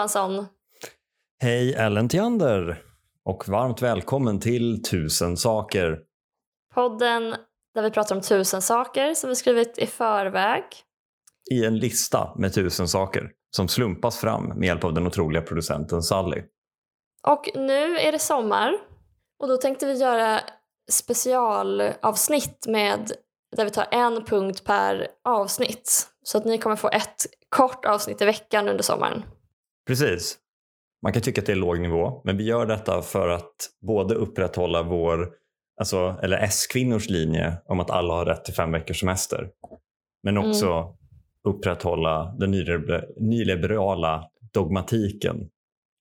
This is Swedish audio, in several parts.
Johansson! Hej Ellen Theander och varmt välkommen till Tusen saker. Podden där vi pratar om tusen saker som vi skrivit i förväg. I en lista med tusen saker som slumpas fram med hjälp av den otroliga producenten Sally. Och nu är det sommar och då tänkte vi göra specialavsnitt med där vi tar en punkt per avsnitt. Så att ni kommer få ett kort avsnitt i veckan under sommaren. Precis. Man kan tycka att det är låg nivå, men vi gör detta för att både upprätthålla vår, alltså, eller S-kvinnors linje om att alla har rätt till fem veckors semester, men också mm. upprätthålla den nyliberala dogmatiken,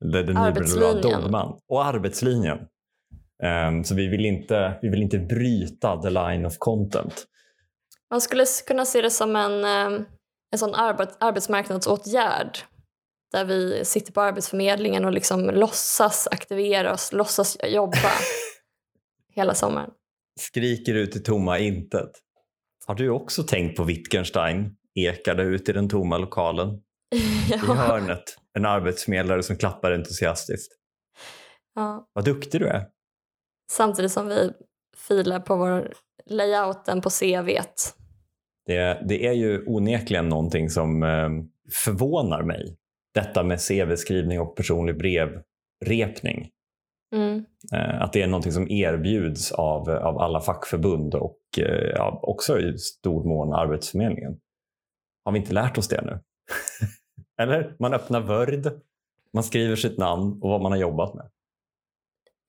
den nyliberala dogman och arbetslinjen. Um, så vi vill, inte, vi vill inte bryta the line of content. Man skulle kunna se det som en, ehm, en sån arbetsmarknadsåtgärd där vi sitter på Arbetsförmedlingen och liksom låtsas aktivera oss, låtsas jobba hela sommaren. Skriker ut i tomma intet. Har du också tänkt på Wittgenstein? Ekar det ut i den tomma lokalen? ja. I hörnet, en arbetsförmedlare som klappar entusiastiskt. Ja. Vad duktig du är. Samtidigt som vi filar på vår layouten på CVt. Det, det är ju onekligen någonting som eh, förvånar mig detta med CV-skrivning och personlig brevrepning. Mm. Eh, att det är någonting som erbjuds av, av alla fackförbund och eh, ja, också i stor mån Arbetsförmedlingen. Har vi inte lärt oss det nu? Eller? Man öppnar Word, man skriver sitt namn och vad man har jobbat med.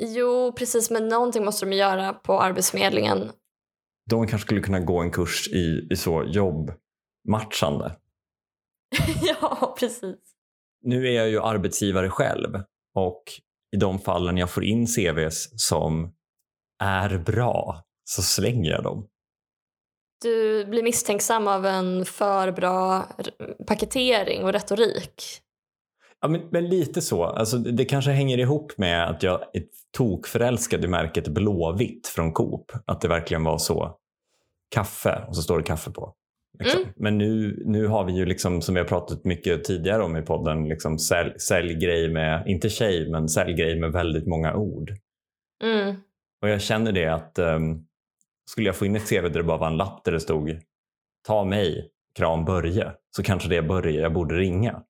Jo, precis, men någonting måste de göra på Arbetsförmedlingen. De kanske skulle kunna gå en kurs i, i så jobbmatchande. ja, precis nu är jag ju arbetsgivare själv och i de fallen jag får in CVs som är bra så slänger jag dem. Du blir misstänksam av en för bra paketering och retorik. Ja, men, men lite så. Alltså, det kanske hänger ihop med att jag är tokförälskad i märket Blåvitt från Coop. Att det verkligen var så. Kaffe och så står det kaffe på. Liksom. Mm. Men nu, nu har vi ju, liksom, som vi har pratat mycket tidigare om i podden, liksom sälj, säljgrej med, inte tjej, men säljgrej med väldigt många ord. Mm. Och jag känner det att um, skulle jag få in ett CV där det bara var en lapp där det stod ta mig, kram Börje, så kanske det är Börje jag borde ringa.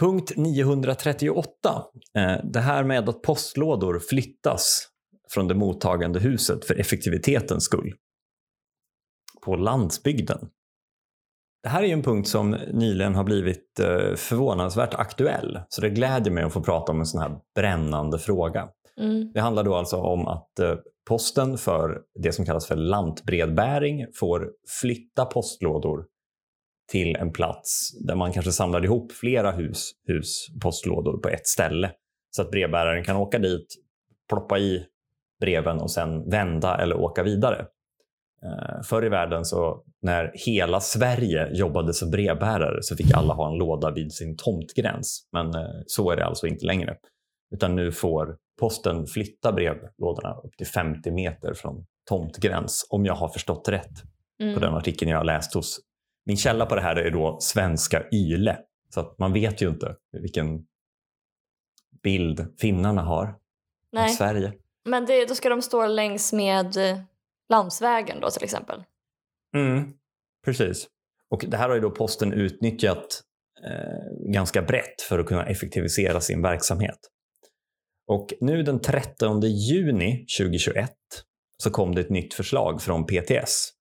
Punkt 938. Eh, det här med att postlådor flyttas från det mottagande huset för effektivitetens skull på landsbygden. Det här är en punkt som nyligen har blivit eh, förvånansvärt aktuell. Så det gläder mig att få prata om en sån här brännande fråga. Mm. Det handlar då alltså om att eh, posten för det som kallas för lantbrevbäring får flytta postlådor till en plats där man kanske samlar ihop flera hus, hus postlådor på ett ställe. Så att brevbäraren kan åka dit, ploppa i breven och sen vända eller åka vidare. Eh, förr i världen så när hela Sverige jobbade som brevbärare så fick alla ha en låda vid sin tomtgräns. Men eh, så är det alltså inte längre. Utan nu får posten flytta brevlådorna upp till 50 meter från tomtgräns om jag har förstått rätt mm. på den artikeln jag har läst hos. Min källa på det här är då svenska YLE. Så att man vet ju inte vilken bild finnarna har Nej. av Sverige. Men det, då ska de stå längs med landsvägen då till exempel. Mm, precis. Och det här har ju då posten utnyttjat eh, ganska brett för att kunna effektivisera sin verksamhet. Och nu den 13 juni 2021 så kom det ett nytt förslag från PTS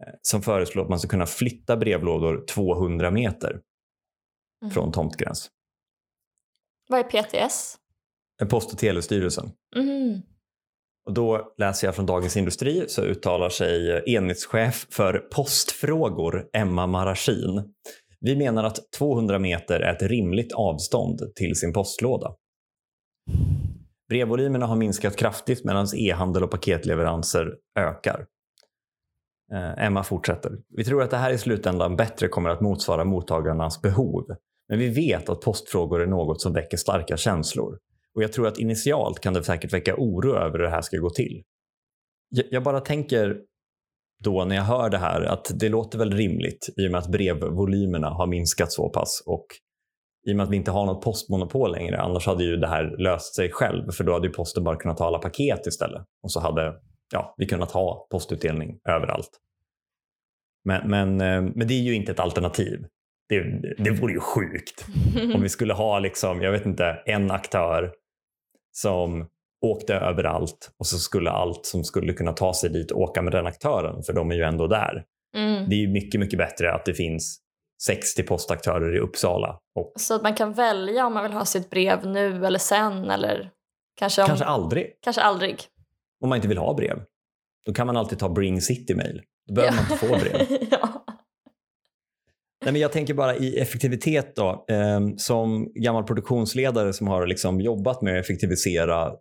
eh, som föreslår att man ska kunna flytta brevlådor 200 meter mm. från tomtgräns. Vad är PTS? Post och telestyrelsen. Mm. Och då läser jag från Dagens Industri så uttalar sig eh, enhetschef för postfrågor Emma Maraskin. Vi menar att 200 meter är ett rimligt avstånd till sin postlåda. Brevvolymerna har minskat kraftigt medan e-handel och paketleveranser ökar. Eh, Emma fortsätter. Vi tror att det här i slutändan bättre kommer att motsvara mottagarnas behov. Men vi vet att postfrågor är något som väcker starka känslor. Och jag tror att initialt kan det säkert väcka oro över hur det här ska gå till. Jag bara tänker, då när jag hör det här att det låter väl rimligt i och med att brevvolymerna har minskat så pass och i och med att vi inte har något postmonopol längre. Annars hade ju det här löst sig själv för då hade ju posten bara kunnat ta alla paket istället och så hade ja, vi kunnat ha postutdelning överallt. Men, men, eh, men det är ju inte ett alternativ. Det, det vore ju sjukt om vi skulle ha liksom, jag vet inte, en aktör som åkte överallt och så skulle allt som skulle kunna ta sig dit åka med den aktören för de är ju ändå där. Mm. Det är ju mycket, mycket bättre att det finns 60 postaktörer i Uppsala. Och Så att man kan välja om man vill ha sitt brev nu eller sen eller kanske, om, kanske aldrig, kanske aldrig. om man inte vill ha brev. Då kan man alltid ta Bring City Mail. Då behöver man inte få brev. ja. Nej, men jag tänker bara i effektivitet då. Ehm, som gammal produktionsledare som har liksom jobbat med att effektivisera eh,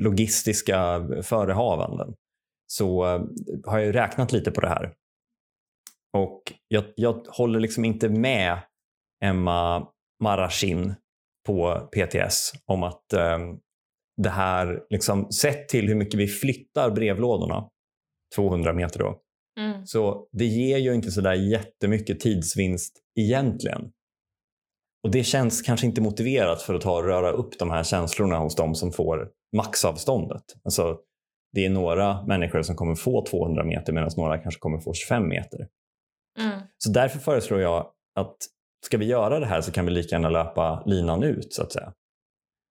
logistiska förehavanden så eh, har jag räknat lite på det här. Och jag, jag håller liksom inte med Emma Marashin på PTS om att ehm, det här, liksom, sett till hur mycket vi flyttar brevlådorna, 200 meter då, Mm. så det ger ju inte så där jättemycket tidsvinst egentligen. Och det känns kanske inte motiverat för att ta och röra upp de här känslorna hos de som får maxavståndet. Alltså, det är några människor som kommer få 200 meter medan några kanske kommer få 25 meter. Mm. Så därför föreslår jag att ska vi göra det här så kan vi lika gärna löpa linan ut så att säga.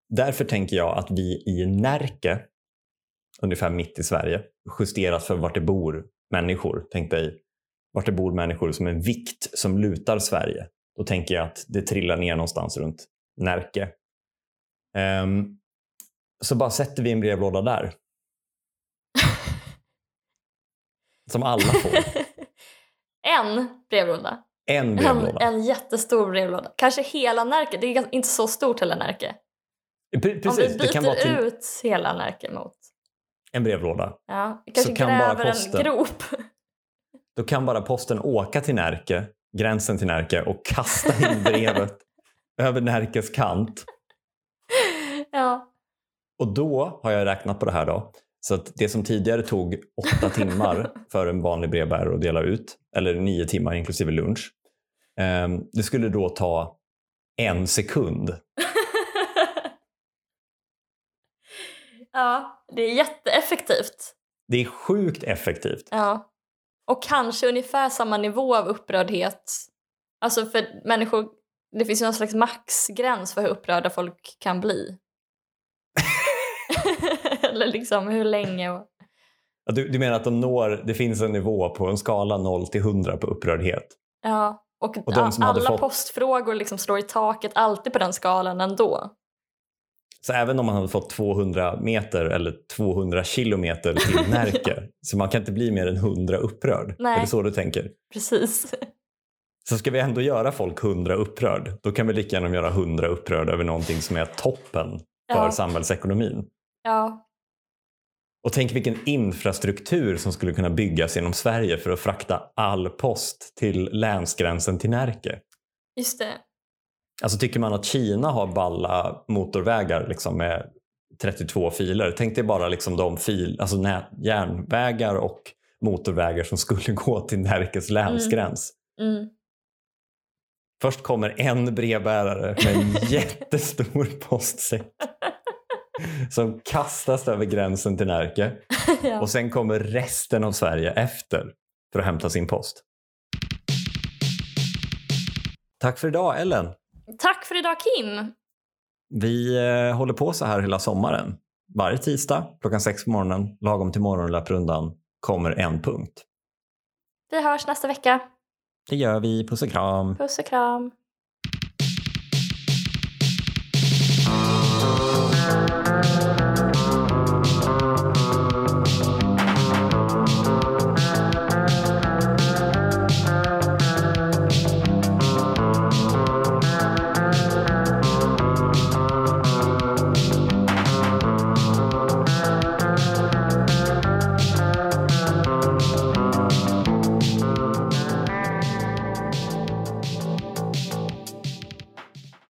Därför tänker jag att vi i Närke, ungefär mitt i Sverige, justerat för vart det bor människor. Tänk dig vart det bor människor som en vikt som lutar Sverige. Då tänker jag att det trillar ner någonstans runt Närke. Ehm, så bara sätter vi en brevlåda där. Som alla får. en brevlåda. En En, brevlåda. en jättestor brevlåda. Kanske hela Närke. Det är inte så stort hela Närke. Pre- Om Precis, vi det kan vara byter till ut hela Närke mot... en brevlåda. Ja, kanske kan bara gräver en posten- grop. Då kan bara posten åka till Närke, gränsen till Närke och kasta in brevet över Närkes kant. ja. Och då har jag räknat på det här då. Så att det som tidigare tog åtta timmar för en vanlig brevbärare att dela ut, eller nio timmar inklusive lunch, ehm, det skulle då ta en sekund. Ja, det är jätteeffektivt. Det är sjukt effektivt. Ja. Och kanske ungefär samma nivå av upprördhet. Alltså för människor, det finns ju någon slags maxgräns för hur upprörda folk kan bli. Eller liksom hur länge och... Du, du menar att de når, det finns en nivå på en skala 0 till 100 på upprördhet? Ja, och, Och alla fått- postfrågor liksom slår i taket alltid på den skalan ändå. Så även om man hade fått 200 meter eller 200 kilometer till Närke, så man kan inte bli mer än 100 upprörd? Nej. Är det så du tänker? Precis. Så ska vi ändå göra folk 100 upprörd, då kan vi lika gärna göra 100 upprörd över någonting som är toppen för Ja. samhällsekonomin. Ja, Och tänk vilken infrastruktur som skulle kunna byggas genom Sverige för att frakta all post till länsgränsen till Närke. just det. Alltså tycker man att Kina har balla motorvägar liksom med 32 filer, tänk dig bara liksom de fil, alltså nät, järnvägar och motorvägar som skulle gå till Närkes länsgräns. Mm. Först kommer en brevbärare med en jättestor postsäck som kastas över gränsen till Närke ja. och sen kommer resten av Sverige efter för att hämta sin post. Tack för idag Ellen. Tack för idag Kim! Vi eh, håller på så här hela sommaren. Varje tisdag klockan sex på morgonen, lagom till morgonlöprundan, kommer en punkt. Vi hörs nästa vecka. Det gör vi. Puss och kram. Puss och kram.